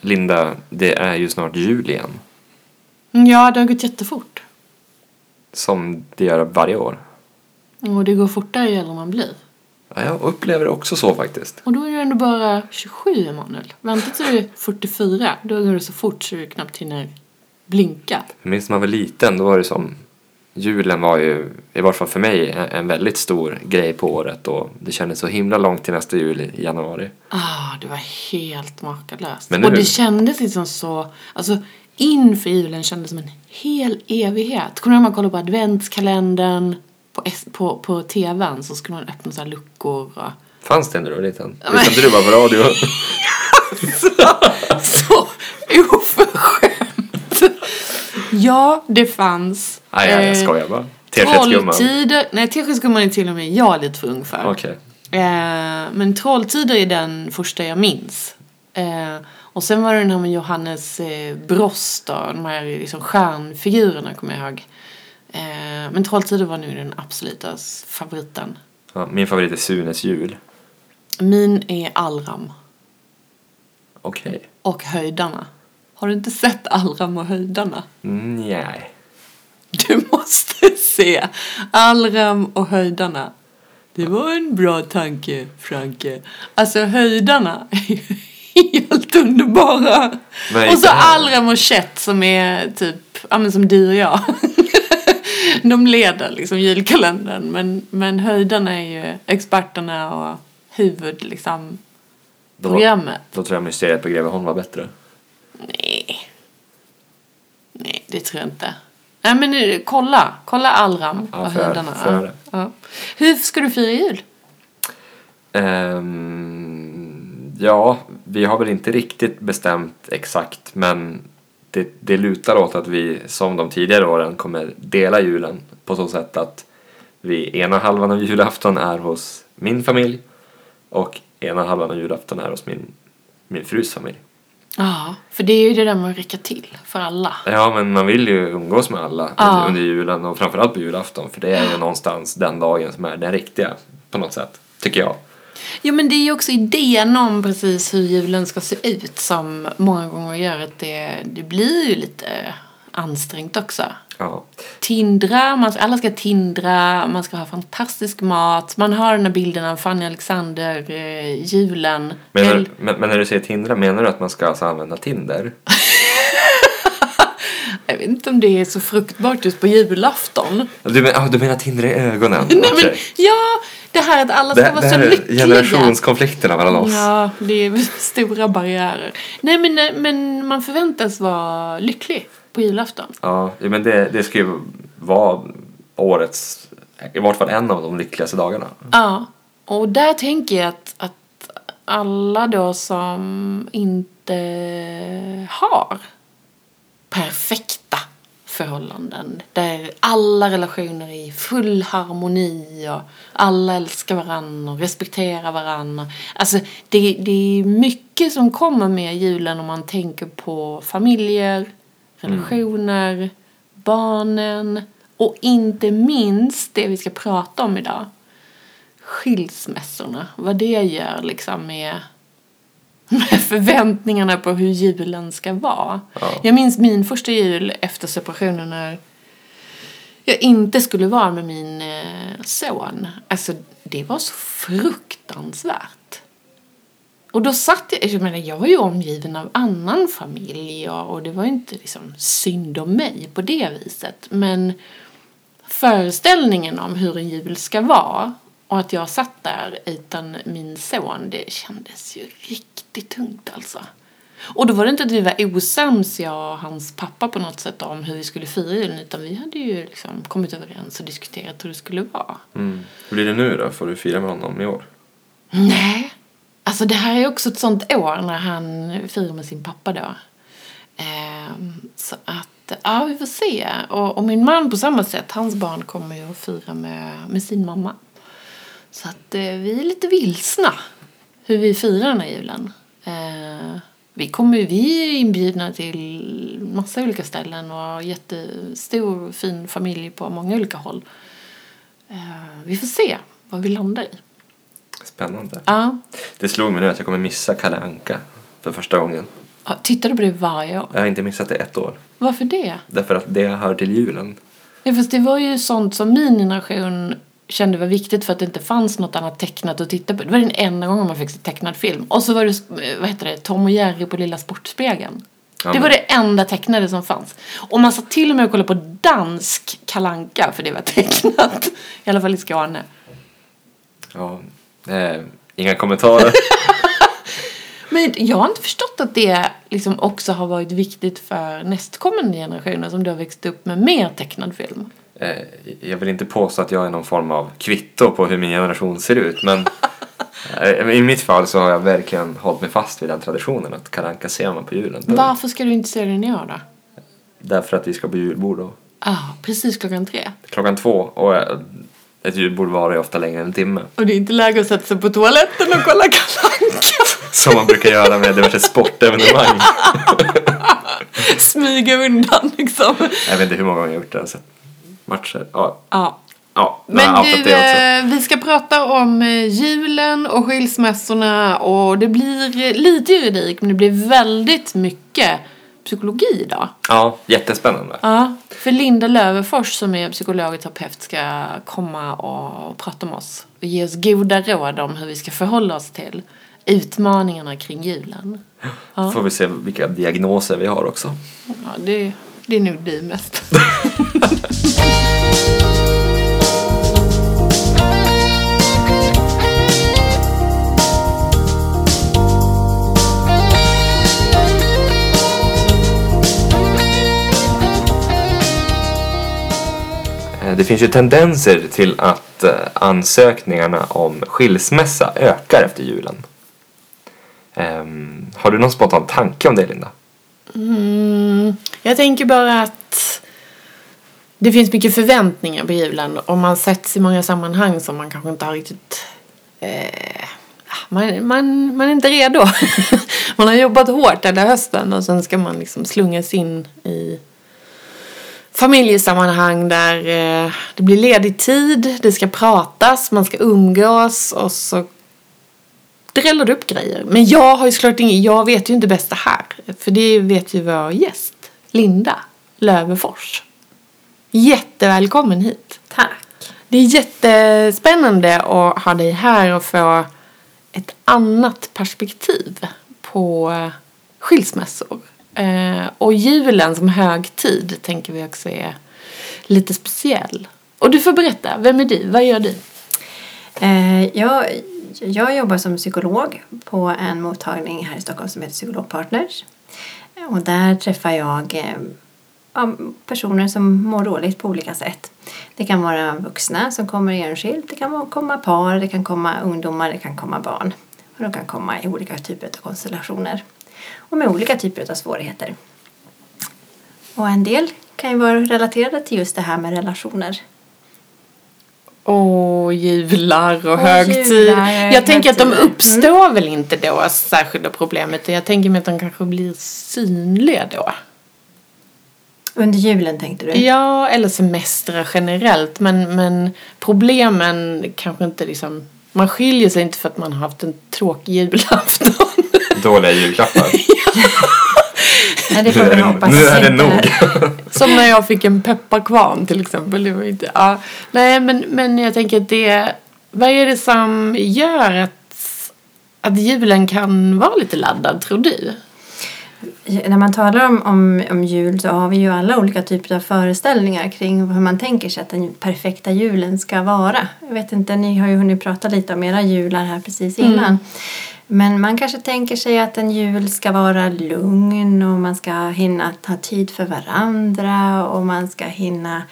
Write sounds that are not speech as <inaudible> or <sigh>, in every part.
Linda, det är ju snart jul igen. Ja, det har gått jättefort. Som det gör varje år. Och det går fortare ju äldre man blir. Ja, jag upplever det också så faktiskt. Och då är du ändå bara 27, Emanuel. Vänta till du är 44, då går det så fort så du knappt hinner blinka. Jag minns när man var liten, då var det som... Julen var ju, i varje fall för mig, en väldigt stor grej på året och det kändes så himla långt till nästa jul i januari. Ah, det var helt makalöst. Men och nu- det kändes liksom så, alltså inför julen kändes som en hel evighet. Kommer du ihåg man kollade på adventskalendern på, på, på tvn så skulle man öppna så här luckor och Fanns det när du var liten? Lyssnade du bara på radio? <laughs> så oförskämt. Ja, <laughs> det fanns. Nej, jag, jag Eh, skojar bara. Teskedsgumman. Trolltider, nej teskedsgumman är till och med jag lite för ung för. Okej. Eh, men Trolltider är den första jag minns. Eh, och sen var det den här med Johannes eh, Brost då, de här liksom stjärnfigurerna kommer jag ihåg. Eh, men Trolltider var nu den absoluta favoriten. Ja, min favorit är Sunes jul. Min är Allram Okej. och Höjdarna. Har du inte sett Allram och Höjdarna? Mm, Nej. Du måste se Allram och Höjdarna. Det var en bra tanke, Franke. Alltså höjdarna är <laughs> helt underbara. Och så. Allram och Chet som är typ, ja men som du och jag. <laughs> De leder liksom julkalendern. Men, men höjdarna är ju experterna och huvud liksom programmet. då tror jag Mysteriet på Greveholm var bättre. Nej. Det tror jag inte. Nej men nu, kolla, kolla Allram Ja, och jag Ja, ja. Hur ska du fira jul? Ehm, ja, vi har väl inte riktigt bestämt exakt men det, det lutar åt att vi som de tidigare åren kommer dela julen på så sätt att vi ena halvan av julafton är hos min familj och ena halvan av julafton är hos min, min frus familj. Ja, för det är ju det där med att räcka till för alla. Ja, men man vill ju umgås med alla Ja. under, julen och framförallt på julafton för det är ju någonstans den dagen som är den riktiga på något sätt, tycker jag. Jo men det är ju också idén om precis hur julen ska se ut som många gånger gör att det, det blir ju lite ansträngt också. Ja. Tindra, man, alla ska tindra, man ska ha fantastisk mat, man har den här bilden av Fanny Alexander, eh, julen. Menar, El- men, men när du säger Tindra, menar du att man ska alltså använda Tinder? <laughs> Jag vet inte om det är så fruktbart just på julafton. Du, men, ah, du menar Tinder i ögonen? <laughs> Nej, men, ja, det här att alla ska Det, det vara så här är lyckliga. generationskonflikterna mellan oss. Ja, det är <laughs> stora barriärer. Nej, men, men man förväntas vara lycklig på julafton. Ja, men det, det ska ju vara årets, i vart fall en av de lyckligaste dagarna. Ja, och där tänker jag att, att alla då som inte har perfekta förhållanden där alla relationer är i full harmoni och alla älskar varandra och respekterar varandra. Alltså det, det är mycket som kommer med julen om man tänker på familjer, relationer, barnen och inte minst det vi ska prata om idag skilsmässorna, vad det gör liksom med, med förväntningarna på hur julen ska vara. Ja. Jag minns min första jul efter separationen när jag inte skulle vara med min eh, son. Alltså, det var så fruktansvärt. Och då satt jag, jag menar jag var ju omgiven av annan familj och, och det var ju inte liksom synd om mig på det viset. Men föreställningen om hur en jul ska vara och att jag satt där utan min son, det kändes ju riktigt tungt alltså. Och då var det inte att vi var osams, jag och hans pappa på något sätt om hur vi skulle fira julen utan vi hade ju liksom kommit överens och diskuterat hur det skulle vara. Mm. Hur blir det nu då? Får du fira med honom i år? Nej. Alltså det här är också ett sånt år när han firar med sin pappa då. Ehm, så att, ja vi får se. Och, och min man på samma sätt, hans barn kommer ju att fira med, med sin mamma. Så att eh, vi är lite vilsna hur vi firar den här julen. Ehm, vi, kommer, vi är inbjudna till massa olika ställen och har jättestor fin familj på många olika håll. Ehm, vi får se vad vi landar i. Spännande. Ja, Det slog mig nu att jag kommer missa Kalle Anka för första gången. Ja, Tittar du på det varje år? Jag har inte missat det ett år. Varför det? Därför att det hör till julen. Ja, fast det var ju sånt som min generation kände var viktigt för att det inte fanns något annat tecknat att titta på. Det var den enda gången man fick se tecknad film. Och så var det, eh, vad heter det, Tom och Jerry på Lilla Sportspegeln. Ja, det var det enda tecknade som fanns. Och man satt till och med och kollade på dansk kalanka för det var tecknat. <laughs> I alla fall i Skåne. Ja, eh, inga kommentarer. <laughs> Men jag har inte förstått att det liksom också har varit viktigt för nästkommande generationer som då har växt upp med mer tecknad film. eh, jag vill inte påstå att jag är någon form av kvitto på hur min generation ser ut. Men <laughs> eh, i mitt fall så har jag verkligen hållit mig fast vid den traditionen att Kalle Anka ser man på julen. Varför ska du inte se den i år då? Därför att vi ska på julbord då. Ah, precis klockan tre. Klockan två och eh, ett julbord varar ju ofta längre än en timme. Och det är inte läge att sätta sig på toaletten och kolla kalanka. Som man brukar göra med diverse sportevenemang. <laughs> Smyga undan liksom. Jag vet inte hur många gånger jag har gjort det. Alltså. Matcher. Ja, Ja. ja Men du, eh, vi ska prata om eh, julen och skilsmässorna och det blir lite juridik men det blir väldigt mycket psykologi idag. Ja, jättespännande. Ja, för Linda Löverfors som är psykolog och terapeut ska komma och prata med oss och ge oss goda råd om hur vi ska förhålla oss till utmaningarna kring julen. Ja, Får vi se vilka diagnoser vi har också. ja det, det är nog du mest. <laughs> Eh, det finns ju tendenser till att eh, ansökningarna om skilsmässa ökar efter julen. Um, har du någon spontan tanke om det, Linda? Mm, jag tänker bara att det finns mycket förväntningar på julen och man sätts i många sammanhang som man kanske inte har riktigt... Eh, ah, man, man, man är inte redo. <laughs> man har jobbat hårt hela hösten och sen ska man liksom slungas in i familjesammanhang där eh, det blir ledig tid, det ska pratas, man ska umgås och så dräller det upp grejer. Men jag har ju såklart ingen, jag vet ju inte bäst det här. För det vet ju vår gäst, Linda Löverfors. Jättevälkommen hit. Tack. Det är jättespännande att ha dig här och få ett annat perspektiv på skilsmässor. Eh, och julen som högtid tänker vi också är lite speciell. Och du får berätta, vem är du? Vad gör du? Eh, jag, jag jobbar som psykolog på en mottagning här i Stockholm som heter Psykologpartners. Och där träffar jag eh, personer som mår dåligt på olika sätt. Det kan vara vuxna som kommer enskilt, det kan komma par, det kan komma ungdomar, det kan komma barn. Och de kan komma i olika typer av konstellationer. Och med olika typer av svårigheter. Och en del kan ju vara relaterade till just det här med relationer. Och jular och Och högtid. jular, jag tänker att de högtider. uppstår väl inte då särskilda problemet. Jag tänker mig att de kanske blir synliga då. Under julen tänkte du? Ja, eller semestrar generellt. Men, men problemen kanske inte liksom... Man skiljer sig inte för att man har haft en tråkig julafton. Dåliga julklappar. <laughs> Nej, det får vi hoppas nu är det nog. Som när jag fick en pepparkvarn till exempel. Det var inte, ja. Nej, men, men jag tänker att det... Vad är det som gör att, att julen kan vara lite laddad, tror du? När man talar om, om, om jul så har vi ju alla olika typer av föreställningar kring hur man tänker sig att den perfekta julen ska vara. Jag vet inte, ni har ju hunnit prata lite om era jular här precis innan. Men man kanske tänker sig att en jul ska vara lugn och man ska hinna ta tid för varandra och man ska hinna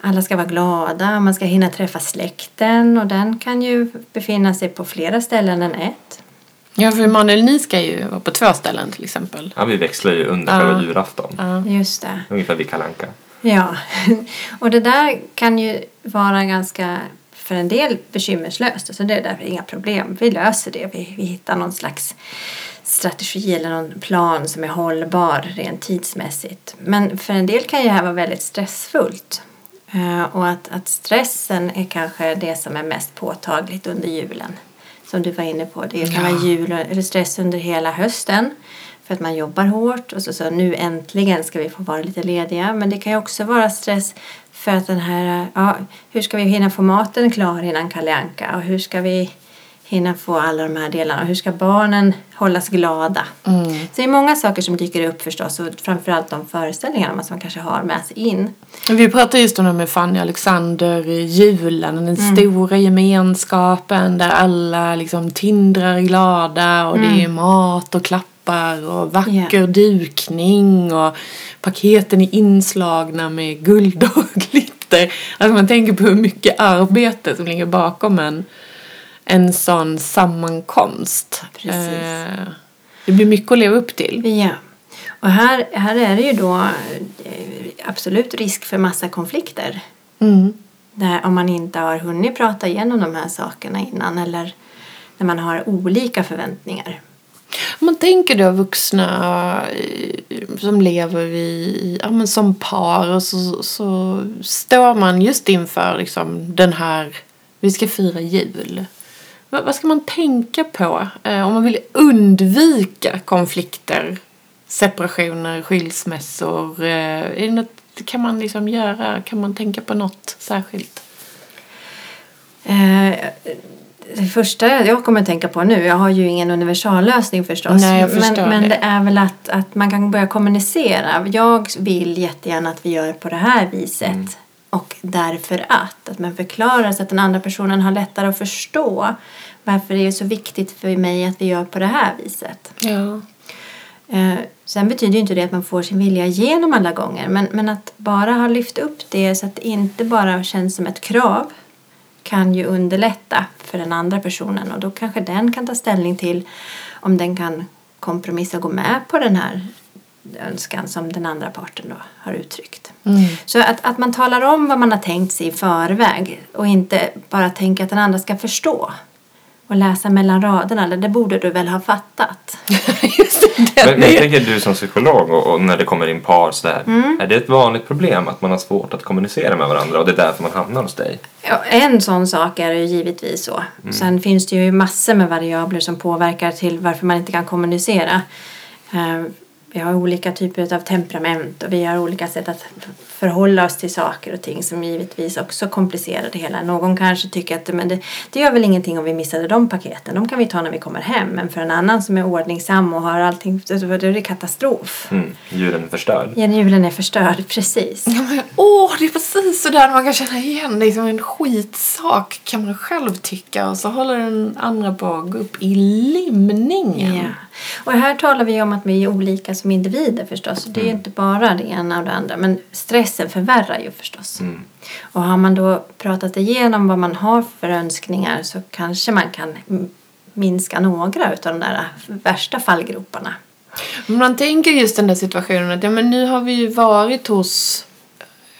alla ska vara glada, man ska hinna träffa släkten och den kan ju befinna sig på flera ställen än ett. Ja, för Manuel, ni ska ju vara på två ställen till exempel. Ja, vi växlar ju under Ja. själva julafton. Ja. Just det. Ungefär vid Kalle Anka. Ja, <laughs> och det där kan ju vara ganska för en del bekymmerslöst. Alltså det är därför inga problem. Vi löser det. Vi, vi hittar någon slags strategi eller någon plan som är hållbar rent tidsmässigt. Men för en del kan ju det här vara väldigt stressfullt. Eh, Och att, att stressen är kanske det som är mest påtagligt under julen. Som du var inne på. Det kan vara jul eller stress under hela hösten. För att man jobbar hårt och så, så nu äntligen ska vi få vara lite lediga. Men det kan ju också vara stress för att den här, ja, hur ska vi hinna få maten klar innan Kalle Anka och hur ska vi hinna få alla de här delarna och hur ska barnen hållas glada? Så det är många saker som dyker upp förstås och framförallt de föreställningarna som man kanske har med sig in. Vi pratade just om det med Fanny Alexander i julen, den stora gemenskapen där alla liksom tindrar glada och det är mat och klappar och vacker dukning och paketen är inslagna med guld och <laughs> glitter. Alltså man tänker på hur mycket arbete som ligger bakom en, en sån sammankomst. Eh, det blir mycket att leva upp till. Ja. Och här, här är det ju då eh, absolut risk för massa konflikter. Mm. Där om man inte har hunnit prata igenom de här sakerna innan eller när man har olika förväntningar. Om man tänker då vuxna eh, som lever i, ja, men som par och så, så står man just inför liksom den här, vi ska fira jul. Vad, vad ska man tänka på eh, om man vill undvika konflikter, separationer, skilsmässor? Eh, är det något, kan man liksom göra, kan man tänka på något särskilt? Eh, det första jag kommer att tänka på nu, jag har ju ingen universallösning förstås. Nej, jag förstår men, men det. det är väl att, att man kan börja kommunicera. Jag vill jättegärna att vi gör på det här viset. Och därför att. Att man förklarar så att den andra personen har lättare att förstå varför det är så viktigt för mig att vi gör på det här viset. Ja. Eh, sen betyder ju inte det att man får sin vilja igenom alla gånger. Men, men att bara ha lyft upp det så att det inte bara känns som ett krav kan ju underlätta för den andra personen och då kanske den kan ta ställning till om den kan kompromissa och gå med på den här önskan som den andra parten då har uttryckt. Så att, att man talar om vad man har tänkt sig i förväg och inte bara tänker att den andra ska förstå och läsa mellan raderna. Eller det borde du väl ha fattat? <laughs> just det. Men, men jag tänker du som psykolog och, och när det kommer in par sådär. Är det ett vanligt problem att man har svårt att kommunicera med varandra och det är därför man hamnar hos dig? Ja, en sån sak är det ju givetvis så. Sen finns det ju massor med variabler som påverkar till varför man inte kan kommunicera. Vi har olika typer av temperament och vi har olika sätt att förhålla oss till saker och ting som givetvis också komplicerar det hela. Någon kanske tycker att men det, det gör väl ingenting om vi missade de paketen. De kan vi ta när vi kommer hem. Men för en annan som är ordningsam och har allting, då är det katastrof. Mm, djuren är förstörd. Ja, julen är förstörd, precis. Ja, men, åh, det är precis så där man kan känna igen det. Som en skitsak kan man själv tycka och så håller den andra på att gå upp i limningen. Ja. Och här talar vi om att vi är olika som individer förstås. Det är ju inte bara det ena och det andra. Men stressen förvärrar ju förstås. Och har man då pratat igenom vad man har för önskningar så kanske man kan minska några av de där värsta fallgroparna. Men man tänker just den där situationen att ja, men nu har vi ju varit hos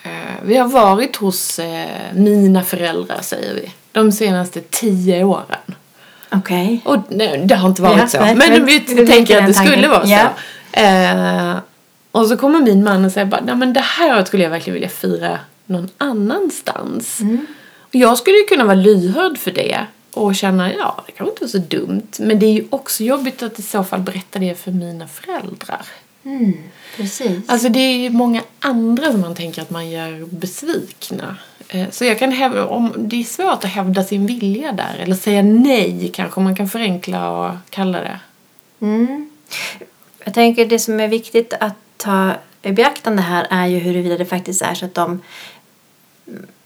eh, vi har varit hos eh, mina föräldrar säger vi. De senaste tio åren. Okej. Och nej, det har inte varit Ja, så. men men vi tänker att det skulle vara Ja. så. Eh, och så kommer min man och säger bara, nej men det här skulle jag verkligen vilja fira någon annanstans. Mm. Och jag skulle ju kunna vara lyhörd för det och känna, ja det kanske inte var så dumt. Men det är ju också jobbigt att i så fall berätta det för mina föräldrar. Mm, precis. Alltså det är ju många andra som man tänker att man gör besvikna. Eh, Så jag kan hävda, om det är svårt att hävda sin vilja där. Eller säga nej kanske man kan förenkla och kalla det. Mm. Jag tänker det som är viktigt att ta i beaktande här är ju huruvida det faktiskt är så att de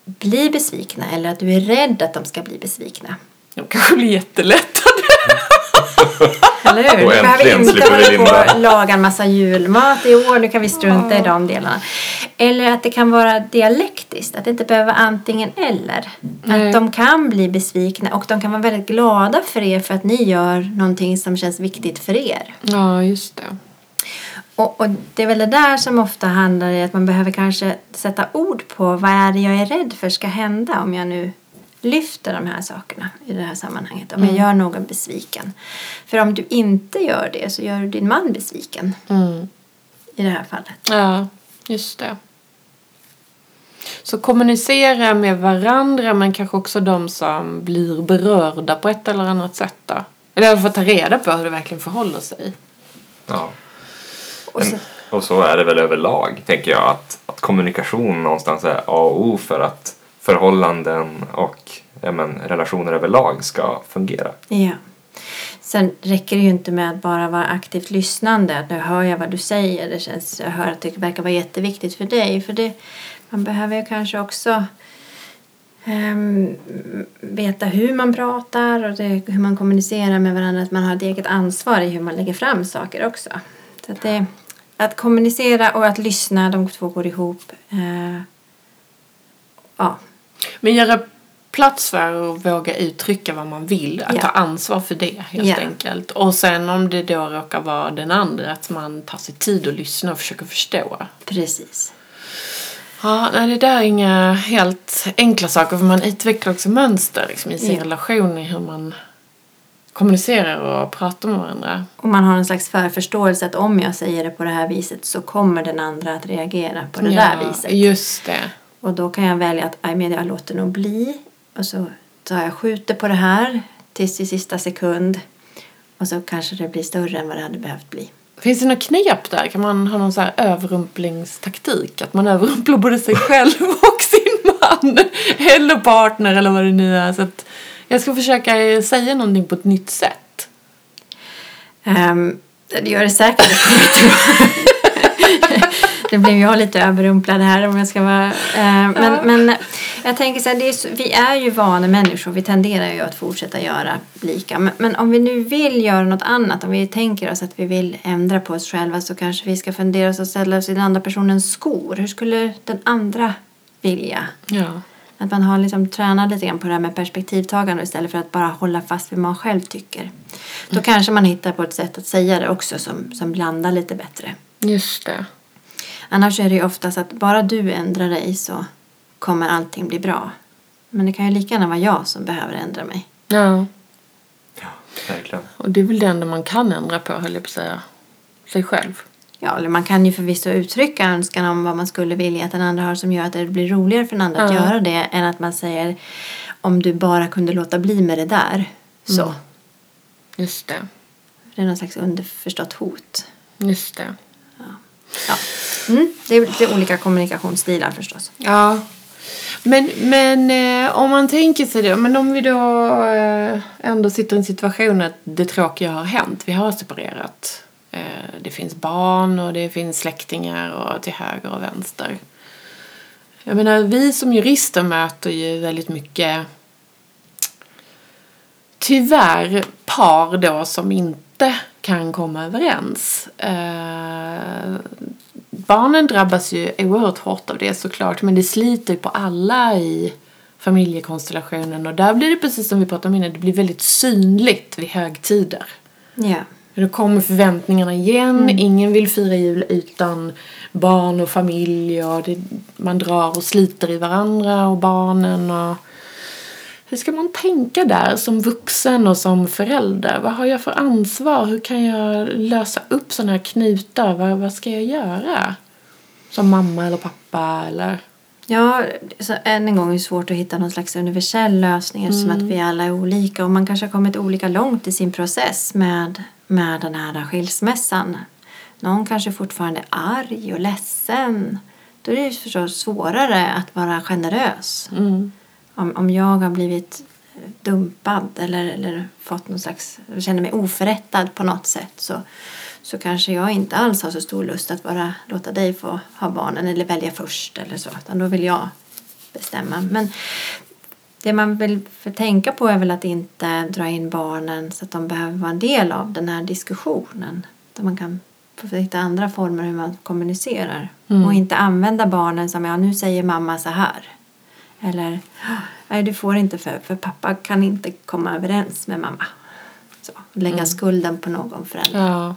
blir besvikna eller att du är rädd att de ska bli besvikna. De kanske blir jättelättade. Eller hur? <laughs> Och Nu behöver vi äntligen inte slipper vi linda. och laga en massa julmat i år. Nu kan vi strunta i de delarna. Eller att det kan vara dialektiskt. Att det inte behöver vara antingen eller. Nej. Att de kan bli besvikna och de kan vara väldigt glada för er för att ni gör någonting som känns viktigt för er. Ja, just det. Och, och det är väl det där som ofta handlar i att man behöver kanske sätta ord på vad är det jag är rädd för ska hända om jag nu lyfter de här sakerna i det här sammanhanget. Om jag gör någon besviken. För om du inte gör det så gör du din man besviken Mm. i det här fallet. Ja, just det. Så kommunicera med varandra men kanske också de som blir berörda på ett eller annat sätt då. Eller fall ta reda på hur det verkligen förhåller sig. Ja. Och så, och så är det väl överlag, tänker jag, att, att kommunikation någonstans är A och O för att förhållanden och ja, men, relationer överlag ska fungera. ja. Sen räcker det ju inte med att bara vara aktivt lyssnande. Att nu hör jag vad du säger. Det känns, jag hör att det verkar vara jätteviktigt för dig. För det, man behöver ju kanske också um, veta hur man pratar och det, hur man kommunicerar med varandra. Att man har ett eget ansvar i hur man lägger fram saker också. Så att, det, att kommunicera och att lyssna, de två går ihop. Uh, ja, men göra plats för att våga uttrycka vad man vill. Att Ja. ta ansvar för det helt Ja. enkelt. Och sen om det då råkar vara den andra, att man tar sig tid att lyssna och försöker förstå. precis. Ja, nej, det där är inga helt enkla saker för man utvecklar också mönster liksom, i sin Ja. relation i hur man kommunicerar och pratar med varandra. Och man har en slags förförståelse att om jag säger det på det här viset så kommer den andra att reagera på det där viset. just det. Och då kan jag välja att "Aj, men jag låter nog bli. Och så tar jag skjuter på det här tills i sista sekund. Och så kanske det blir större än vad det hade behövt bli. Finns det något knep där? Kan man ha någon så här överrumplingstaktik? Att man överrumplar både sig själv <laughs> och sin man eller partner eller vad det nu är. Så att jag ska försöka säga någonting på ett nytt sätt. Um, det gör det säkert. <laughs> det blev jag lite överrumplad här om jag ska vara... eh, men, men jag tänker så här, det är så, vi är ju vana människor. Vi tenderar ju att fortsätta göra lika. Men, men om vi nu vill göra något annat, om vi tänker oss att vi vill ändra på oss själva så kanske vi ska fundera oss och ställa oss i den andra personens skor. Hur skulle den andra vilja? Ja. Att man har liksom tränat lite grann på det här med perspektivtagande istället för att bara hålla fast vid vad man själv tycker. Då kanske man hittar på ett sätt att säga det också som, som landar lite bättre. Just det. Annars är det ju oftast att bara du ändrar dig så kommer allting bli bra. Men det kan ju lika gärna vara jag som behöver ändra mig. Ja. Ja, verkligen. Och det är väl det enda man kan ändra på, höll jag på att säga. Sig själv. Ja, eller man kan ju förvisso uttrycka önskan om vad man skulle vilja att den andra har som gör att det blir roligare för den andra att Ja. göra det än att man säger om du bara kunde låta bli med det där. Så. Mm. Just det. Det är någon slags underförstått hot. Just det. Ja. Mm, det, är, lite olika kommunikationsstilar förstås. Ja. Men, men eh, om man tänker sig det, men om vi då eh, ändå sitter i en situation att det tråkiga har hänt, vi har separerat. Eh, det finns barn och det finns släktingar och till höger och vänster. Jag menar, vi som jurister möter ju väldigt mycket tyvärr par då som inte kan komma överens. Eh, barnen drabbas ju oerhört hårt av det såklart men det sliter på alla i familjekonstellationen och där blir det precis som vi pratade om innan, det blir väldigt synligt vid högtider. Ja. Då kommer förväntningarna igen. Ingen vill fira jul utan barn och familj. Och det, man drar och sliter i varandra och barnen. Och hur ska man tänka där som vuxen och som förälder? Vad har jag för ansvar? Hur kan jag lösa upp sådana här knutar? Vad, vad ska jag göra? Som mamma eller pappa eller... Ja, så än en gång är det svårt att hitta någon slags universell lösning eftersom att vi alla är olika och man kanske har kommit olika långt i sin process med, med den här skilsmässan. Någon kanske fortfarande är arg och ledsen. Då är det förstås svårare att vara generös. Mm. Om, om jag har blivit dumpad eller, eller fått någon slags, känner mig oförrättad på något sätt så, så kanske jag inte alls har så stor lust att bara låta dig få ha barnen eller välja först eller så. Utan då vill jag bestämma. Men det man vill tänka på är väl att inte dra in barnen så att de behöver vara en del av den här diskussionen. Där man kan hitta andra former hur man kommunicerar. Mm. Och inte använda barnen som ja, nu säger mamma så här. Eller nej, du får inte för, för pappa kan inte komma överens med mamma. Så, lägga skulden på någon förälder. Ja.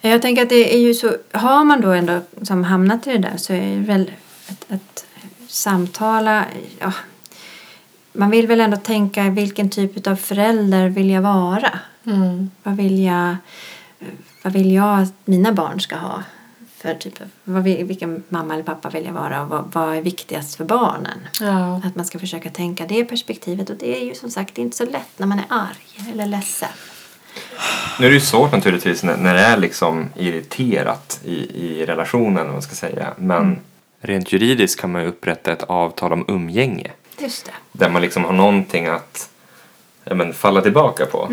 Jag tänker att det är ju så, har man då ändå som hamnat i det där så är det väl att, att samtala, ja, man vill väl ändå tänka vilken typ av förälder vill jag vara? Mm. Vad vill jag, vad vill jag att mina barn ska ha? För typ, vad vill, vilken mamma eller pappa vill jag vara och vad, vad är viktigast för barnen? Ja. Att man ska försöka tänka det perspektivet och det är ju som sagt inte så lätt när man är arg eller ledsen. Nu är det ju svårt naturligtvis när, när det är liksom irriterat i, i relationen, om man ska säga. Men rent juridiskt kan man ju upprätta ett avtal om umgänge. Just det. Där man liksom har någonting att ja, men, falla tillbaka på.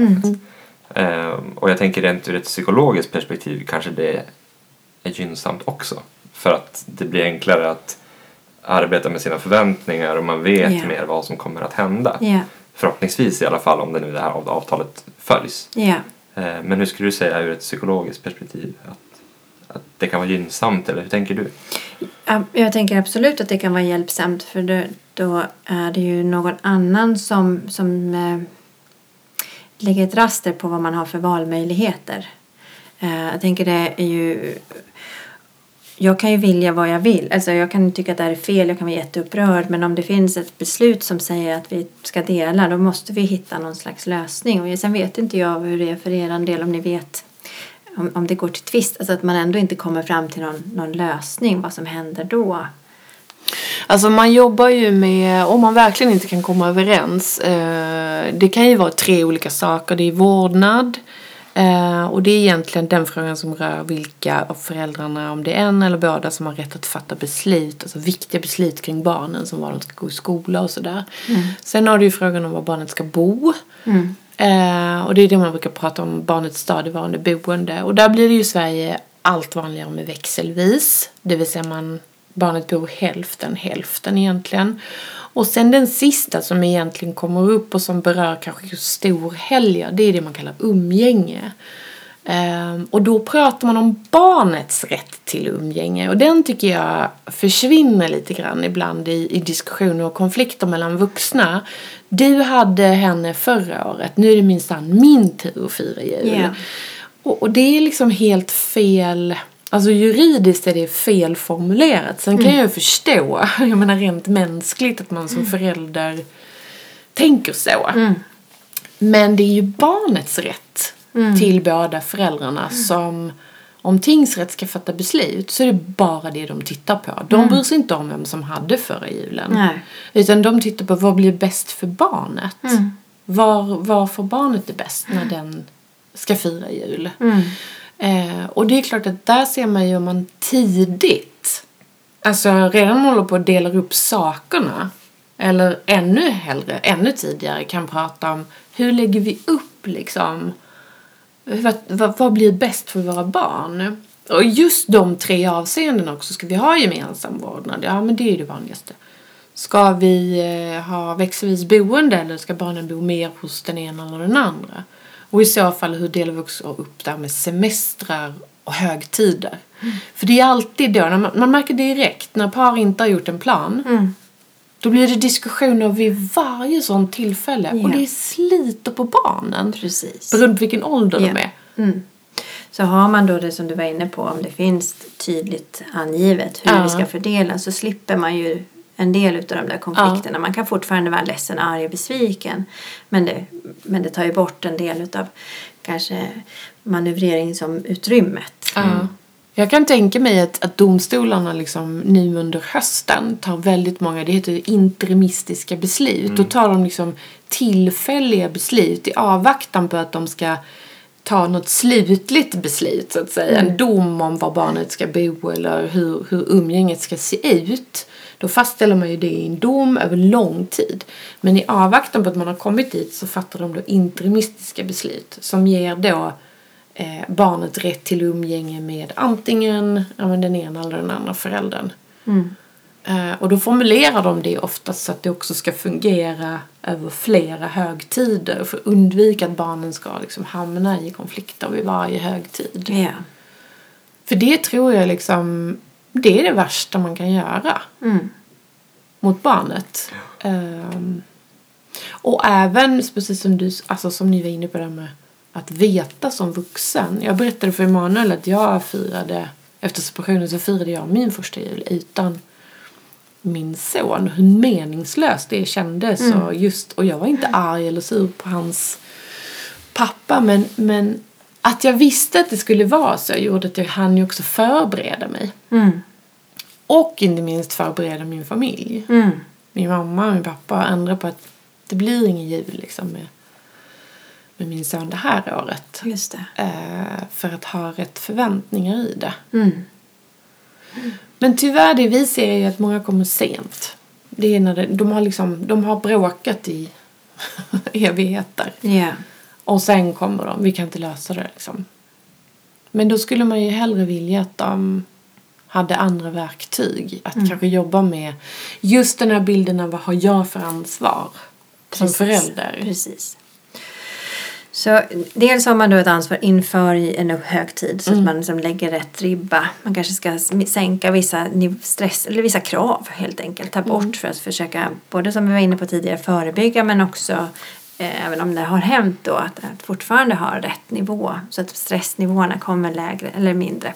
Ehm, och jag tänker rent ur ett psykologiskt perspektiv kanske det är gynnsamt också. För att det blir enklare att arbeta med sina förväntningar och man vet Ja. mer vad som kommer att hända. Ja. Förhoppningsvis i alla fall om det nu det här av- avtalet följs. Eh, Men hur skulle du säga ur ett psykologiskt perspektiv att, att det kan vara gynnsamt eller hur tänker du? Ja, Jag tänker absolut att det kan vara hjälpsamt för då, då är det ju någon annan som, som eh, lägger ett raster på vad man har för valmöjligheter. Eh, jag tänker det är ju... Jag kan ju vilja vad jag vill. Alltså jag kan tycka att det här är fel, jag kan vara jätteupprörd. Men om det finns ett beslut som säger att vi ska dela då måste vi hitta någon slags lösning. Och sen vet inte jag hur det är för er del om ni vet om, om det går till tvist. Alltså att man ändå inte kommer fram till någon, någon lösning. Vad som händer då. Alltså man jobbar ju med, om man verkligen inte kan komma överens, eh, det kan ju vara tre olika saker. Det är vårdnad eh, och det är egentligen den frågan som rör vilka av föräldrarna, om det är en eller båda, som har rätt att fatta beslut, alltså viktiga beslut kring barnen som var de ska gå i skola och sådär. Sen har du ju frågan om var barnet ska bo. Eh, och det är det man brukar prata om, barnets stadigvarande boende. Och där blir det ju i Sverige allt vanligare med växelvis. Det vill säga man, barnet bor hälften hälften egentligen. Och sen den sista som egentligen kommer upp och som berör kanske just storhelger, det är det man kallar umgänge. Ehm, och då pratar man om barnets rätt till umgänge och den tycker jag försvinner lite grann ibland i, i diskussioner och konflikter mellan vuxna. Du hade henne förra året, nu är det minsann min tur att fira jul. Ja. Och, och det är liksom helt fel, alltså juridiskt är det fel formulerat. Sen kan jag ju förstå, <laughs> jag menar rent mänskligt att man som förälder tänker så. Men det är ju barnets rätt till båda föräldrarna som om tingsrätt ska fatta beslut så är det bara det de tittar på. De bryr sig inte om vem som hade förra julen. Nej. Utan de tittar på vad blir bäst för barnet. Var, var får barnet det bäst när den ska fira jul. Eh, och det är klart att där ser man ju om man tidigt, alltså redan håller på att dela upp sakerna. Eller ännu hellre, ännu tidigare kan prata om hur lägger vi upp liksom vad, vad, vad blir bäst för våra barn? Och just de tre avseendena också. Ska vi ha gemensam vårdnad? Ja, men det är ju det vanligaste. Ska vi eh, ha växelvis boende eller ska barnen bo mer hos den ena eller den andra? Och i så fall, hur delar vi också upp det här med semestrar och högtider? För det är alltid då, man, man märker direkt när par inte har gjort en plan. Då blir det diskussioner vid varje sånt tillfälle. Ja. Och det sliter på barnen. Precis. Beroende på vilken ålder Ja. de är. Mm. Så har man då det som du var inne på, om det finns tydligt angivet hur Ja. det ska fördelas så slipper man ju en del av de där konflikterna. Man kan fortfarande vara ledsen, arg och besviken. Men det, men det tar ju bort en del av kanske manövreringsutrymmet. Ja. Jag kan tänka mig att, att domstolarna liksom nu under hösten tar väldigt många, det heter ju interimistiska beslut. Då tar de liksom tillfälliga beslut i avvaktan på att de ska ta något slutligt beslut så att säga. En dom om var barnet ska bo eller hur, hur umgänget ska se ut. Då fastställer man ju det i en dom över lång tid. Men i avvaktan på att man har kommit dit så fattar de då interimistiska beslut som ger då eh, barnet rätt till umgänge med antingen ja, men den ena eller den andra föräldern. Eh, och då formulerar de det oftast så att det också ska fungera över flera högtider för att undvika att barnen ska liksom hamna i konflikter vid varje högtid. Ja. För det tror jag liksom, det är det värsta man kan göra Mm. mot barnet. Ehm, och även, precis som du, alltså som ni var inne på det med att veta som vuxen. Jag berättade för Emanuel att jag firade, efter separationen så firade jag min första jul utan min son. Hur meningslöst det kändes. Och, just, och jag var inte arg eller sur på hans pappa men, men att jag visste att det skulle vara så gjorde att jag hann ju också förbereda mig. Mm. Och inte minst förbereda min familj. Mm. Min mamma, min pappa och andra på att det blir ingen jul liksom med, med min son det här året. Det. Eh, för att ha rätt förväntningar i det. Mm. Men tyvärr det vi ser är ju att många kommer sent. Det är när det, de har liksom, de har bråkat i <laughs> evigheter. Ja. Och sen kommer de, vi kan inte lösa det liksom. Men då skulle man ju hellre vilja att de hade andra verktyg. Att kanske jobba med just den här bilden av vad har jag för ansvar som Precis. förälder. Precis. Så dels har man då ett ansvar inför i en högtid så att man liksom lägger rätt ribba. Man kanske ska sänka vissa stress eller vissa krav helt enkelt. Ta bort för att försöka, både som vi var inne på tidigare, förebygga men också eh, även om det har hänt då att, att fortfarande ha rätt nivå så att stressnivåerna kommer lägre eller mindre.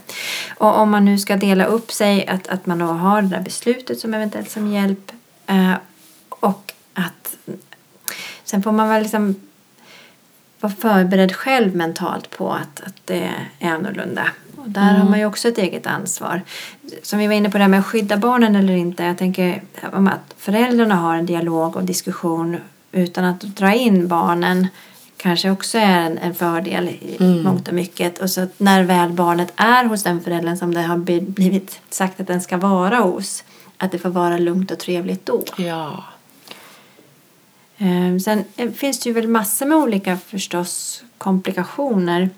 Och om man nu ska dela upp sig att, att man då har det där beslutet som eventuellt som hjälp eh, och att sen får man väl liksom vara förberedd själv mentalt på att, att det är annorlunda. Och där har man ju också ett eget ansvar. Som vi var inne på det här med att skydda barnen eller inte. Jag tänker att föräldrarna har en dialog och diskussion utan att dra in barnen kanske också är en, en fördel i mångt och mycket. Och så när väl barnet är hos den föräldern som det har bli- blivit sagt att den ska vara hos att det får vara lugnt och trevligt då. Ja. Eh, Sen eh, finns det ju väl massor med olika förstås komplikationer.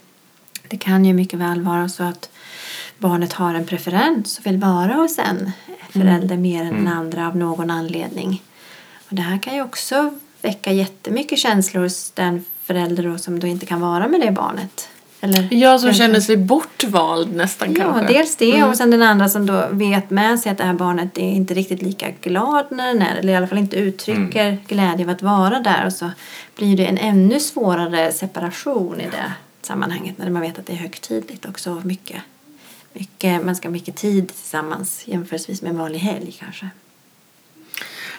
Det kan ju mycket väl vara så att barnet har en preferens och vill vara hos en förälder mer än den andra av någon anledning. Och det här kan ju också väcka jättemycket känslor hos den förälder då som då inte kan vara med det barnet. Eller Jag som känner sig bortvald nästan Ja, kanske. dels det och sen den andra som då vet med sig att det här barnet är inte riktigt lika glad när den är eller i alla fall inte uttrycker glädje av att vara där och så blir det en ännu svårare separation i det sammanhanget när man vet att det är högtidligt också mycket, mycket man ska ha mycket tid tillsammans jämförelsevis med en vanlig helg kanske.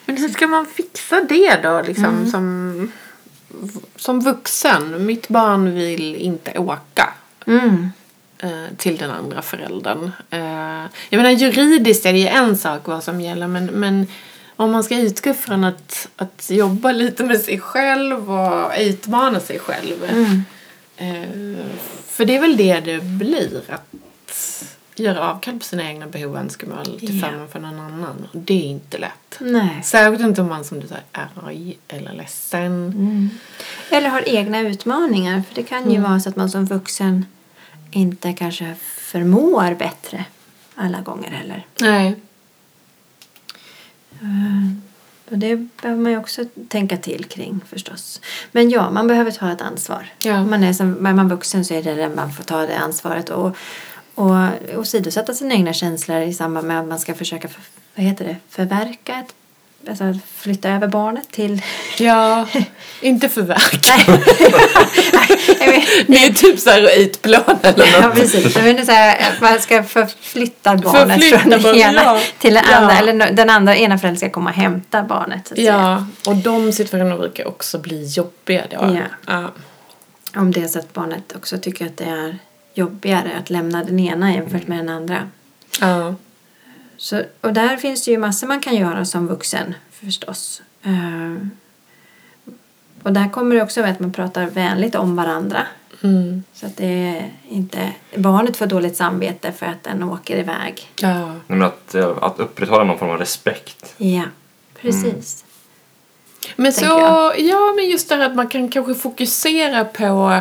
Men hur ska man fixa det då liksom som, som vuxen? Mitt barn vill inte åka Mm. eh, till den andra föräldern. Eh, jag menar juridiskt är det ju en sak vad som gäller men, men om man ska utgå från att, att jobba lite med sig själv och utmana sig själv. Mm. Eh, för det är väl det det blir. Att göra avkall på sina egna behov och önskemål till Ja. förmån för någon annan. Det är inte lätt. Nej. Särskilt inte om man som du säger är arg eller ledsen. Mm. Eller har egna utmaningar. För det kan ju vara så att man som vuxen inte kanske förmår bättre alla gånger heller. Nej. Och det behöver man ju också tänka till kring förstås. Men ja, man behöver ta ett ansvar. Ja. Om man är, som, är man vuxen så är det den man får ta det ansvaret. Och, och åsidosätta sina egna känslor i samband med att man ska försöka för, vad heter det, förverka ett Alltså flytta över barnet till... Ja, <laughs> inte förverka. <laughs> Vet- Det är typ så här utplåna eller Ja, något. precis. Jag menar så här, att man ska förflytta barnet Förflytta från den ena ja. till den Ja. andra. Eller den andra ena föräldern ska komma och hämta barnet. Så att säga. Ja, och de situationerna brukar också bli jobbiga då. Ja. Ja. Om det är så att barnet också tycker att det är jobbigare att lämna den ena jämfört med den andra. ja. Så, och där finns det ju massor man kan göra som vuxen förstås. Eh, och där kommer det också att man pratar vänligt om varandra. Mm. Så att det är inte barnet får dåligt samvete för att den åker iväg. Ja. Nej, men att, eh, att upprätthålla någon form av respekt. Ja, precis. Men tänker så, jag. ja men just det här att man kan kanske fokusera på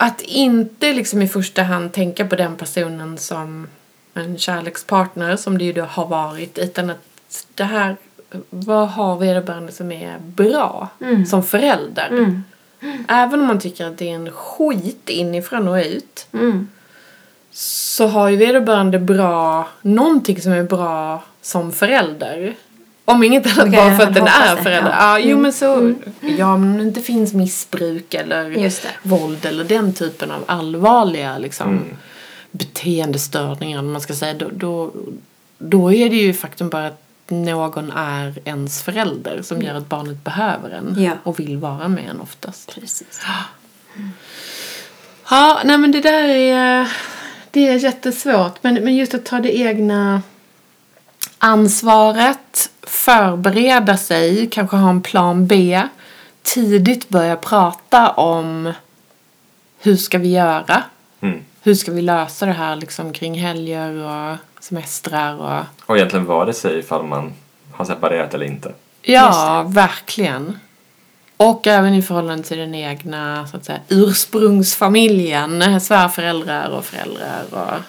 att inte liksom i första hand tänka på den personen som en kärlekspartner som det ju då har varit utan att det här, vad har vederbörande som är bra Mm. som förälder? Mm. Även om man tycker att det är en skit inifrån och ut Mm. så har ju vederbörande bra, någonting som är bra som förälder. Om inget annat bara för att den är förälder. ja. Ja, jo Mm. men så, ja men om det inte finns missbruk eller våld eller den typen av allvarliga liksom Mm. beteendestörningar, om man ska säga, då, då, då är det ju faktum bara att någon är ens förälder som gör att barnet behöver en Ja. och vill vara med en oftast. Precis. <gasps> Ja, nej men det där är, det är jättesvårt. Men, men just att ta det egna ansvaret, förbereda sig, kanske ha en plan B. tidigt börja prata om hur ska vi göra? Mm. Hur ska vi lösa det här liksom kring helger och semestrar och... Och egentligen vare sig ifall man har separerat eller inte. Ja, verkligen. Och även i förhållande till den egna så att säga, ursprungsfamiljen, svärföräldrar och föräldrar och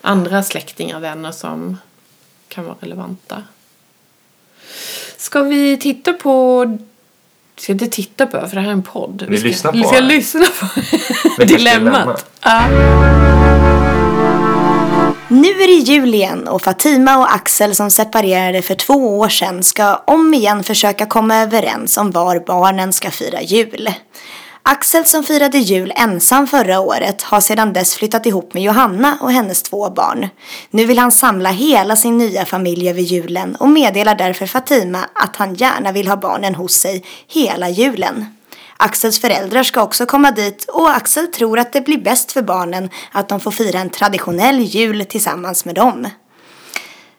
andra släktingar, vänner som kan vara relevanta. Ska vi titta på... Vi ska inte titta på, för det här är en podd. Vi ska, lyssnar på Vi ska det. lyssna på <laughs> dilemmat. Ja. Nu är det jul igen och Fatima och Axel som separerade för två år sedan ska om igen försöka komma överens om var barnen ska fira jul. Axel som firade jul ensam förra året har sedan dess flyttat ihop med Johanna och hennes två barn. Nu vill han samla hela sin nya familj över julen och meddelar därför Fatima att han gärna vill ha barnen hos sig hela julen. Axels föräldrar ska också komma dit och Axel tror att det blir bäst för barnen att de får fira en traditionell jul tillsammans med dem.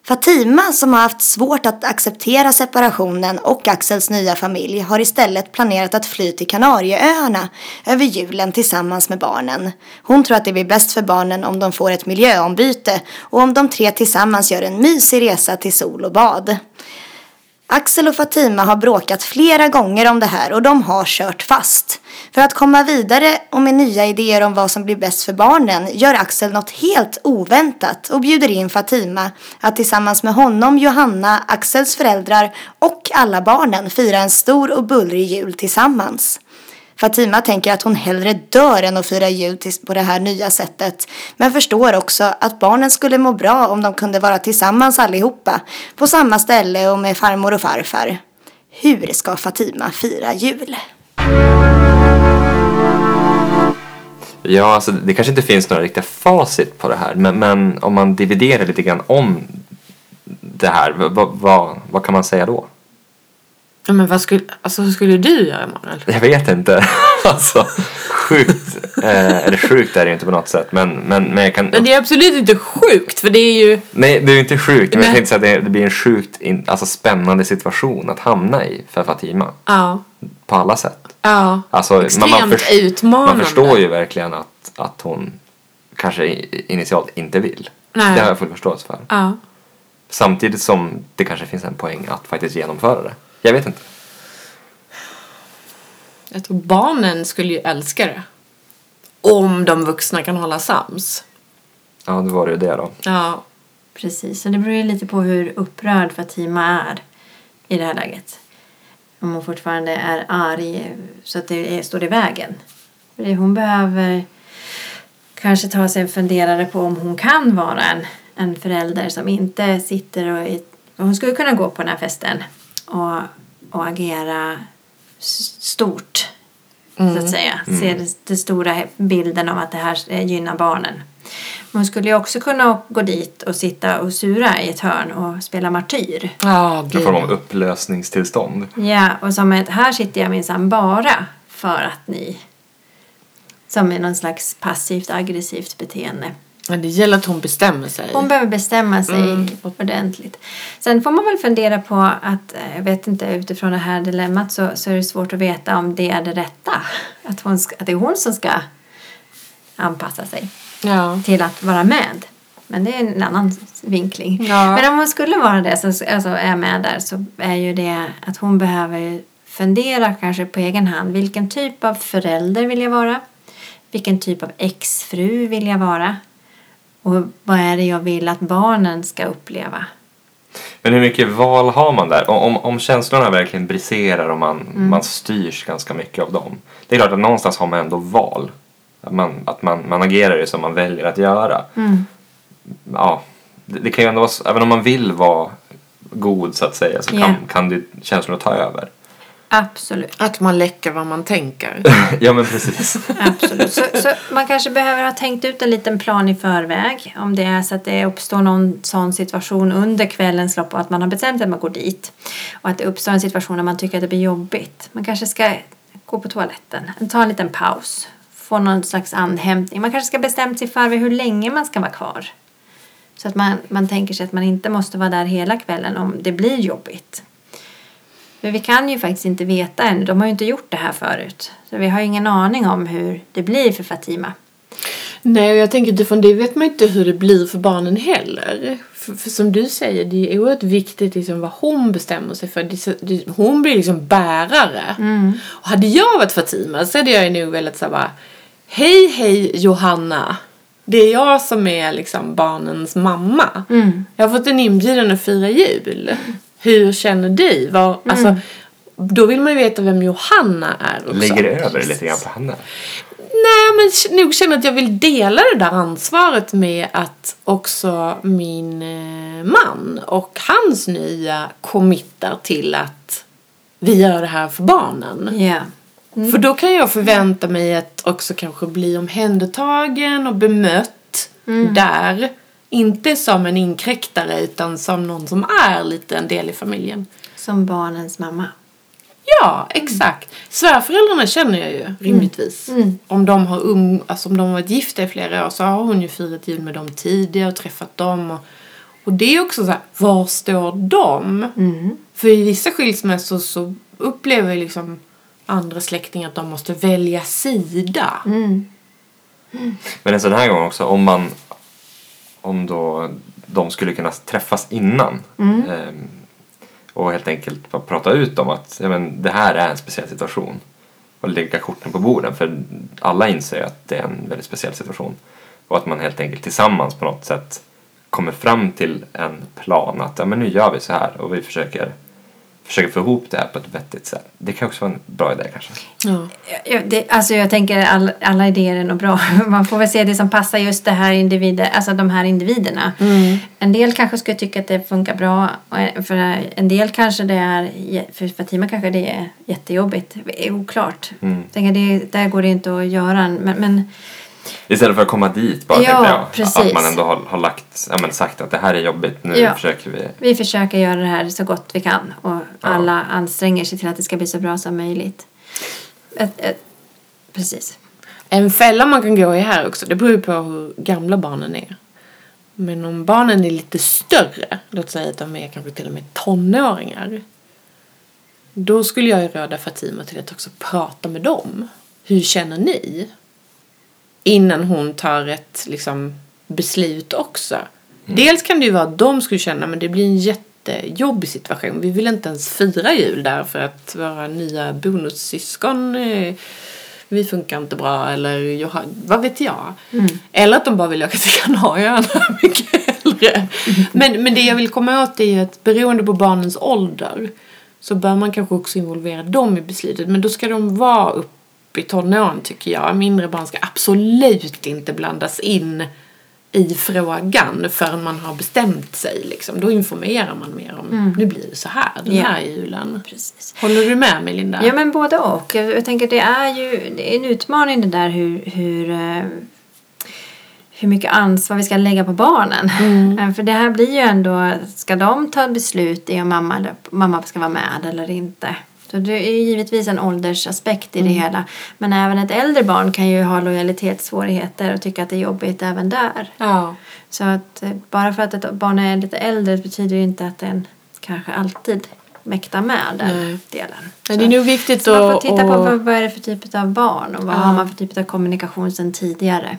Fatima som har haft svårt att acceptera separationen och Axels nya familj har istället planerat att fly till Kanarieöarna över julen tillsammans med barnen. Hon tror att det blir bäst för barnen om de får ett miljöombyte och om de tre tillsammans gör en mysig resa till sol och bad. Axel och Fatima har bråkat flera gånger om det här och de har kört fast. För att komma vidare och med nya idéer om vad som blir bäst för barnen gör Axel något helt oväntat och bjuder in Fatima att tillsammans med honom, Johanna, Axels föräldrar och alla barnen fira en stor och bullrig jul tillsammans. Fatima tänker att hon hellre dör än att fira jul på det här nya sättet. Men förstår också att barnen skulle må bra om de kunde vara tillsammans allihopa. På samma ställe och med farmor och farfar. Hur ska Fatima fira jul? Ja, alltså det kanske inte finns några riktiga facit på det här. Men, men om man dividerar lite grann om det här, vad, vad, vad kan man säga då? Ja, men vad skulle, alltså, hur skulle du göra, Emanuel? Jag vet inte. <laughs> alltså, sjukt. Eh, eller sjukt är det inte på något sätt. Men, men, men jag kan... Men det är absolut inte sjukt, för det är ju... Nej, det är ju inte sjukt. Men jag Nej. tänkte säga att det, det blir en sjukt in, alltså, spännande situation att hamna i för Fatima. Ja. På alla sätt. Ja. Alltså, Extremt förs- utmanande. Man förstår ju verkligen att, att hon kanske initialt inte vill. Nej. Det har jag full förståelse för. Ja. Samtidigt som det kanske finns en poäng att faktiskt genomföra det. Jag vet inte. Jag tror barnen skulle ju älska det. Om de vuxna kan hålla sams. Ja, då var det ju det då. Ja. Precis, så det beror ju lite på hur upprörd Fatima är i det här läget. Om hon fortfarande är arg så att det är, står i vägen. För det- Hon behöver kanske ta sig en funderare på om hon kan vara en, en förälder som inte sitter och... är- Hon skulle kunna gå på den här festen och, och agera stort, så att säga. Se den, den stora bilden av att det här gynnar barnen. Men hon skulle ju också kunna gå dit och sitta och sura i ett hörn och spela martyr. Ja, En form av upplösningstillstånd. Ja, och som ett, här sitter jag minsann bara för att ni... Som är någon slags passivt aggressivt beteende. Men det gäller att hon bestämmer sig. Hon behöver bestämma sig Mm. ordentligt. Sen får man väl fundera på att, eh, jag vet inte, utifrån det här dilemmat så, så är det svårt att veta om det är det rätta. Att, hon ska, att det är hon som ska anpassa sig Ja. till att vara med. Men det är en annan vinkling. Ja. Men om hon skulle vara det, så, alltså är med där, så är ju det att hon behöver fundera kanske på egen hand. Vilken typ av förälder vill jag vara? Vilken typ av exfru vill jag vara? Och vad är det jag vill att barnen ska uppleva? Men hur mycket val har man där? Om, om känslorna verkligen briserar och man, Mm. man styrs ganska mycket av dem. Det är klart att någonstans har man ändå val. Att man, att man, man agerar ju som man väljer att göra. Mm. Ja, det, det kan ju ändå vara, även om man vill vara god så att säga så Ja. kan, kan det, känslorna ta över. Absolut. Att man läcker vad man tänker. <laughs> ja men precis. Absolut. Så, så man kanske behöver ha tänkt ut en liten plan i förväg. Om det är så att det uppstår någon sån situation under kvällens lopp och att man har bestämt att man går dit. Och att det uppstår en situation där man tycker att det blir jobbigt. Man kanske ska gå på toaletten, ta en liten paus, få någon slags andhämtning. Man kanske ska bestämt sig för hur länge man ska vara kvar. Så att man, man tänker sig att man inte måste vara där hela kvällen om det blir jobbigt. För vi kan ju faktiskt inte veta ännu. De har ju inte gjort det här förut. Så vi har ju ingen aning om hur det blir för Fatima. Nej, och jag tänker utifrån det vet man inte hur det blir för barnen heller. För, för som du säger, det är oerhört viktigt liksom vad hon bestämmer sig för. Det, det, hon blir liksom bärare. Och hade jag varit Fatima så hade jag nog velat säga bara Hej, hej Johanna. Det är jag som är liksom barnens mamma. Jag har fått en inbjudan att fira jul. <laughs> Hur känner du? Var, alltså, då vill man ju veta vem Johanna är också. Lägger över lite grann på henne. Nej, men nog känner att jag vill dela det där ansvaret med att också min eh, man och hans nya committar till att vi gör det här för barnen. Ja. För då kan jag förvänta mig att också kanske bli omhändertagen och bemött där. Inte som en inkräktare utan som någon som är lite en del i familjen. Som barnens mamma. Ja, exakt. Svärföräldrarna känner jag ju rimligtvis. Om, de har um, alltså om de har varit gifta i flera år så har hon ju firat jul med dem tidigare och träffat dem. Och, och det är också så här, var står de? För i vissa skilsmässor så upplever liksom andra släktingar att de måste välja sida. Men en sån här gång också, om man om då de skulle kunna träffas innan. Ehm, och helt enkelt bara prata ut om att ja, men, det här är en speciell situation. Och lägga korten på borden för alla inser att det är en väldigt speciell situation. Och att man helt enkelt tillsammans på något sätt kommer fram till en plan att ja, men nu gör vi så här och vi försöker försöker få ihop det här på ett vettigt sätt. Det kan också vara en bra idé kanske. Ja. Ja, det, alltså jag tänker all, alla idéer är nog bra. <laughs> Man får väl se det som passar just det här individer, alltså de här individerna. En del kanske skulle tycka att det funkar bra. och För en del kanske det är, för Fatima kanske det är jättejobbigt. Det är oklart. Mm. Jag tänker det, där går det inte att göra. Men, men Istället för att komma dit bara Ja, jag. Att precis. man ändå har, har lagt, ja, men sagt att det här är jobbigt, nu Ja. försöker vi. vi försöker göra det här så gott vi kan. Och alla anstränger sig till att det ska bli så bra som möjligt. Ett, ett, precis. En fälla man kan gå i här också, det beror ju på hur gamla barnen är. Men om barnen är lite större, låt säga att de är kanske till och med tonåringar. Då skulle jag ju råda Fatima till att också prata med dem. Hur känner ni? Innan hon tar ett liksom, beslut också. Dels kan det ju vara att de skulle känna men det blir en jättejobbig situation. Vi vill inte ens fira jul där för att våra nya bonussyskon eh, vi funkar inte bra eller Johan, vad vet jag. Eller att de bara vill åka till Kanarieöarna <laughs> mycket hellre. Men, men det jag vill komma åt är ju att beroende på barnens ålder så bör man kanske också involvera dem i beslutet. Men då ska de vara upp i tonåren tycker jag. Mindre barn ska absolut inte blandas in i frågan förrän man har bestämt sig. Liksom. Då informerar man mer om nu blir det så här den Ja. här julen. Precis. Håller du med mig Linda? Ja men både och. Jag jag tänker det är ju det är en utmaning det där hur, hur, eh, hur mycket ansvar vi ska lägga på barnen. Eh, <laughs> För det här blir ju ändå, ska de ta beslut i om mamma, eller, mamma ska vara med eller inte? Så det är givetvis en åldersaspekt i det hela. Men även ett äldre barn kan ju ha lojalitetssvårigheter och tycka att det är jobbigt även där. Ja. Så att eh, bara för att ett barn är lite äldre betyder ju inte att den kanske alltid mäktar med den Nej. delen. Men det är nog viktigt Så man får att, titta på att, vad, vad är det för typ av barn och vad Ja. har man för typ av kommunikation sedan tidigare.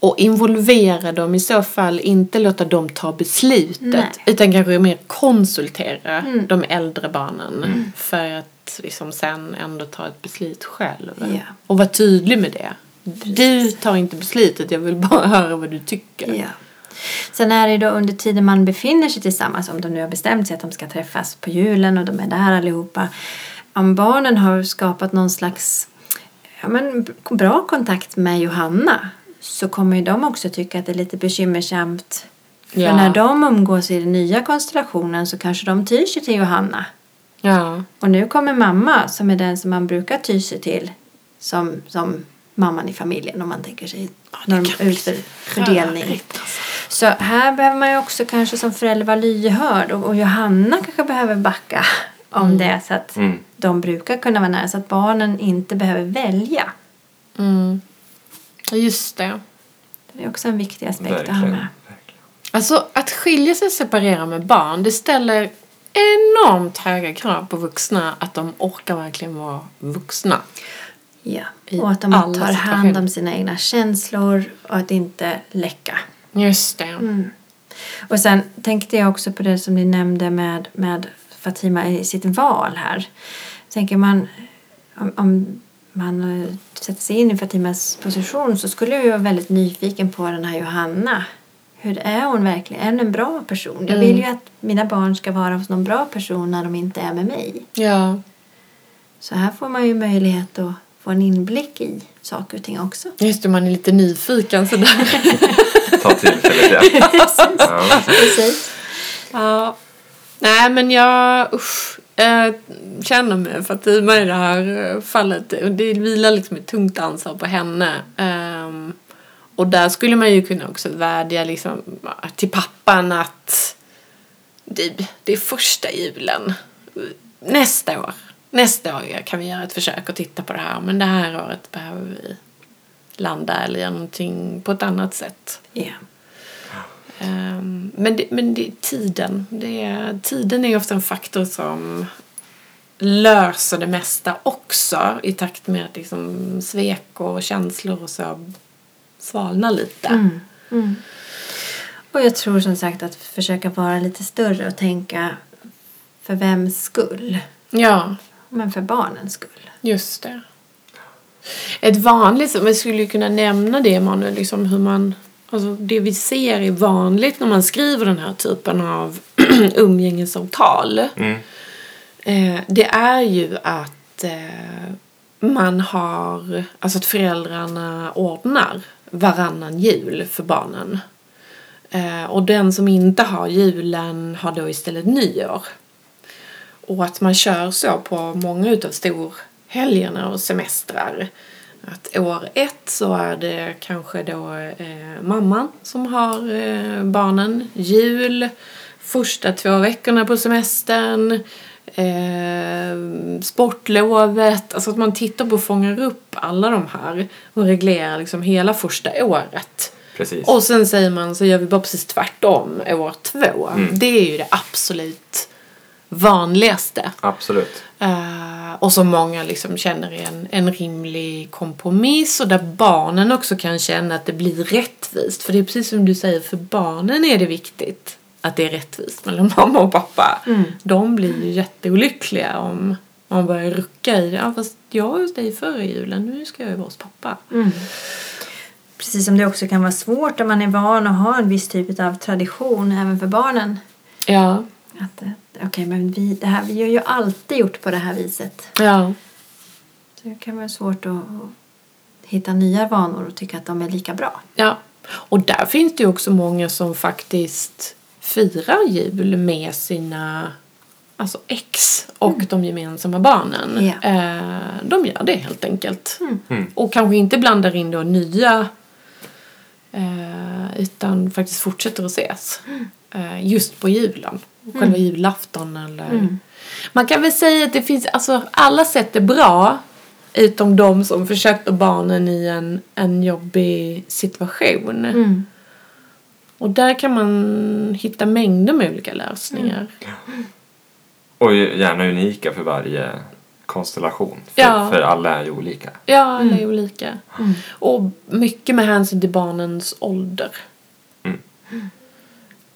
att involvera dem i så fall. Inte låta dem ta beslutet. Nej. Utan kanske mer konsultera de äldre barnen. För att liksom sen ändå ta ett beslut själv. Ja. Och vara tydlig med det. Du tar inte beslutet, jag vill bara <laughs> höra vad du tycker. Ja. Sen är det då under tiden man befinner sig tillsammans, om de nu har bestämt sig att de ska träffas på julen och de är där allihopa. Om barnen har skapat någon slags ja, men, bra kontakt med Johanna så kommer ju de också tycka att det är lite bekymmersamt. För Ja. när de umgås i den nya konstellationen så kanske de tyr sig till Johanna. Ja. Och nu kommer mamma som är den som man brukar ty sig till som, som mamman i familjen om man tänker sig för fördelning. Alltså. Så här behöver man ju också kanske som förälder vara lyhörd och, och Johanna kanske behöver backa om det så att Mm. de brukar kunna vara nära så att barnen inte behöver välja. Mm. Just det. Det är också en viktig aspekt att ha Verkligen. med. verkligen. Alltså att skilja sig och separera med barn det ställer enormt höga krav på vuxna att de orkar verkligen vara vuxna. Ja. Och att de tar hand om sina egna känslor och att inte läcka. Just det. Och sen tänkte jag också på det som ni nämnde med, med Fatima i sitt val här. Tänker man, om, om man eh, sätter sig in i Fatimas position så skulle jag ju vara väldigt nyfiken på den här Johanna. Hur är hon verkligen? Är hon en bra person? Jag vill ju att mina barn ska vara hos någon bra person när de inte är med mig. Ja. Så här får man ju möjlighet att få en inblick i saker och ting också. Just det, man är lite nyfiken sådär. <laughs> Ta tillfället <laughs> akt. Ja. Precis. Ja. Nej, men jag usch, jag känner med Fatima i det här eh, fallet. Och Det vilar liksom ett tungt ansvar på henne. Ehm, och där skulle man ju kunna också vädja liksom till pappan att du, det är första julen. Nästa år. Nästa år kan vi göra ett försök att titta på det här. Men det här året behöver vi landa eller göra någonting på ett annat sätt. Ja. Ehm, men det, men det tiden. Det är, tiden är ofta en faktor som löser det mesta också i takt med att liksom svek och känslor och så svalnar lite. Och jag tror som sagt att försöka vara lite större och tänka för vems skull? Ja, Men för barnens skull. just det. Ett vanligt, vi skulle ju kunna nämna det Emanuel, liksom hur man, alltså det vi ser är vanligt när man skriver den här typen av <clears throat> umgängesavtal. Mm. Eh, det är ju att eh, man har, alltså att föräldrarna ordnar varannan jul för barnen. Eh, och den som inte har julen har då istället nyår. Och att man kör så på många utav storhelgerna och semestrar. Att år ett så är det kanske då eh, mamman som har eh, barnen. Jul, första två veckorna på semestern, eh, sportlovet. Alltså att man tittar på och fångar upp alla de här och reglerar liksom hela första året. Precis. Och sen säger man så gör vi bara precis tvärtom år två. Det är ju det absolut vanligaste. Absolut. Eh, och som många liksom känner är en, en rimlig kompromiss och där barnen också kan känna att det blir rättvist. För det är precis som du säger, för barnen är det viktigt att det är rättvist mellan <laughs> mamma och pappa. De blir ju jätteolyckliga om man börjar rucka i det. Ja, fast jag var hos dig förra julen, nu ska jag ju vara hos pappa. Precis som det också kan vara svårt om man är van att ha en viss typ av tradition även för barnen. Ja, Att, eh, okej, men vi, det här, vi har ju alltid gjort på det här viset. ja. Så det kan vara svårt att, att hitta nya vanor och tycka att de är lika bra. Ja, och där finns det ju också många som faktiskt firar jul med sina alltså ex och de gemensamma barnen. Eh, de gör det helt enkelt. Mm. Och kanske inte blandar in då nya eh, utan faktiskt fortsätter att ses. Eh, just på julen. Själva julafton eller... Man kan väl säga att det finns, alltså alla sätt är bra utom de som försökte barnen i en, en jobbig situation. Och där kan man hitta mängder med olika lösningar. Och ju gärna unika för varje konstellation. För, Ja. för alla är ju olika. Ja, alla är olika. Och mycket med hänsyn till barnens ålder. Mm.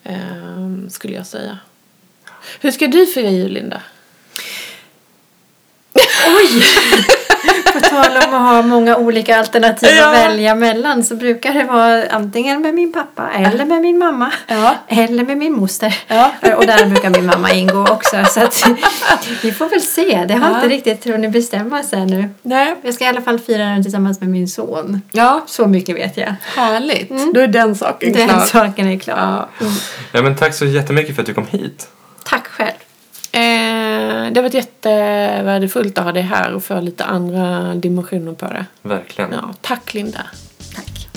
Ehm, skulle jag säga. Hur ska du fira jul, Linda? <laughs> På tal om att ha många olika alternativ Ja. att välja mellan så brukar det vara antingen med min pappa eller med min mamma. Ja. Eller med min moster. Ja. Och där brukar min mamma ingå också. Så att <laughs> vi får väl se. Det har Ja. inte riktigt hunnit bestämma sig nu. Nej. Jag ska i alla fall fira den tillsammans med min son. Ja, Så mycket vet jag. härligt. Då är den saken Den klar. saken är klar. Ja. Ja, men tack så jättemycket för att du kom hit. Tack själv. Eh, det har varit jättevärdefullt att ha det här och få lite andra dimensioner på det. Verkligen. Ja, tack Linda. Tack.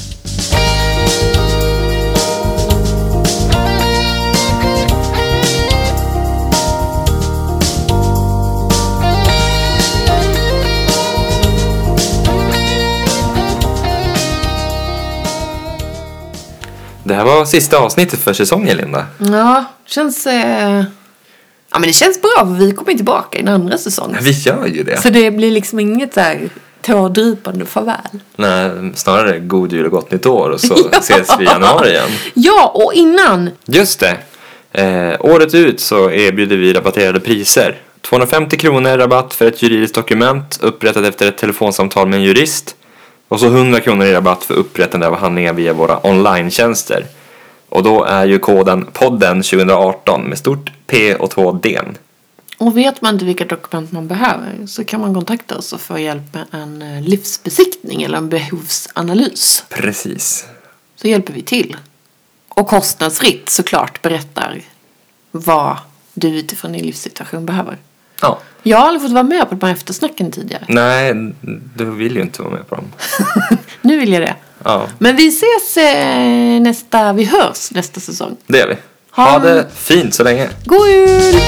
Det här var sista avsnittet för säsongen, Linda. Ja, känns eh, Ja men det känns bra för vi kommer tillbaka i en andra säsong. Vi gör ju det. Så det blir liksom inget så här tårdrypande farväl. Nej, snarare god jul och gott nytt år och så <laughs> ses vi i januari igen. Ja, och innan. Just det. Eh, året ut så erbjuder vi rabatterade priser. 250 kronor rabatt för ett juridiskt dokument upprättat efter ett telefonsamtal med en jurist. Och så 100 kronor i rabatt för upprättande av handlingar via våra online-tjänster. Och då är ju koden podden 2018 med stort P och två D. Och vet man inte vilka dokument man behöver så kan man kontakta oss och få hjälp med en eh, livsbesiktning eller en behovsanalys. Precis. Så hjälper vi till. Och kostnadsfritt såklart berättar vad du utifrån din livssituation behöver. Ja. Jag har aldrig fått vara med på de här eftersnacken tidigare. Nej, du vill ju inte vara med på dem. <laughs> Nu vill jag det. Ja, Men vi ses eh, nästa, vi hörs nästa säsong. det gör vi. Ha Ha det fint så länge. God jul!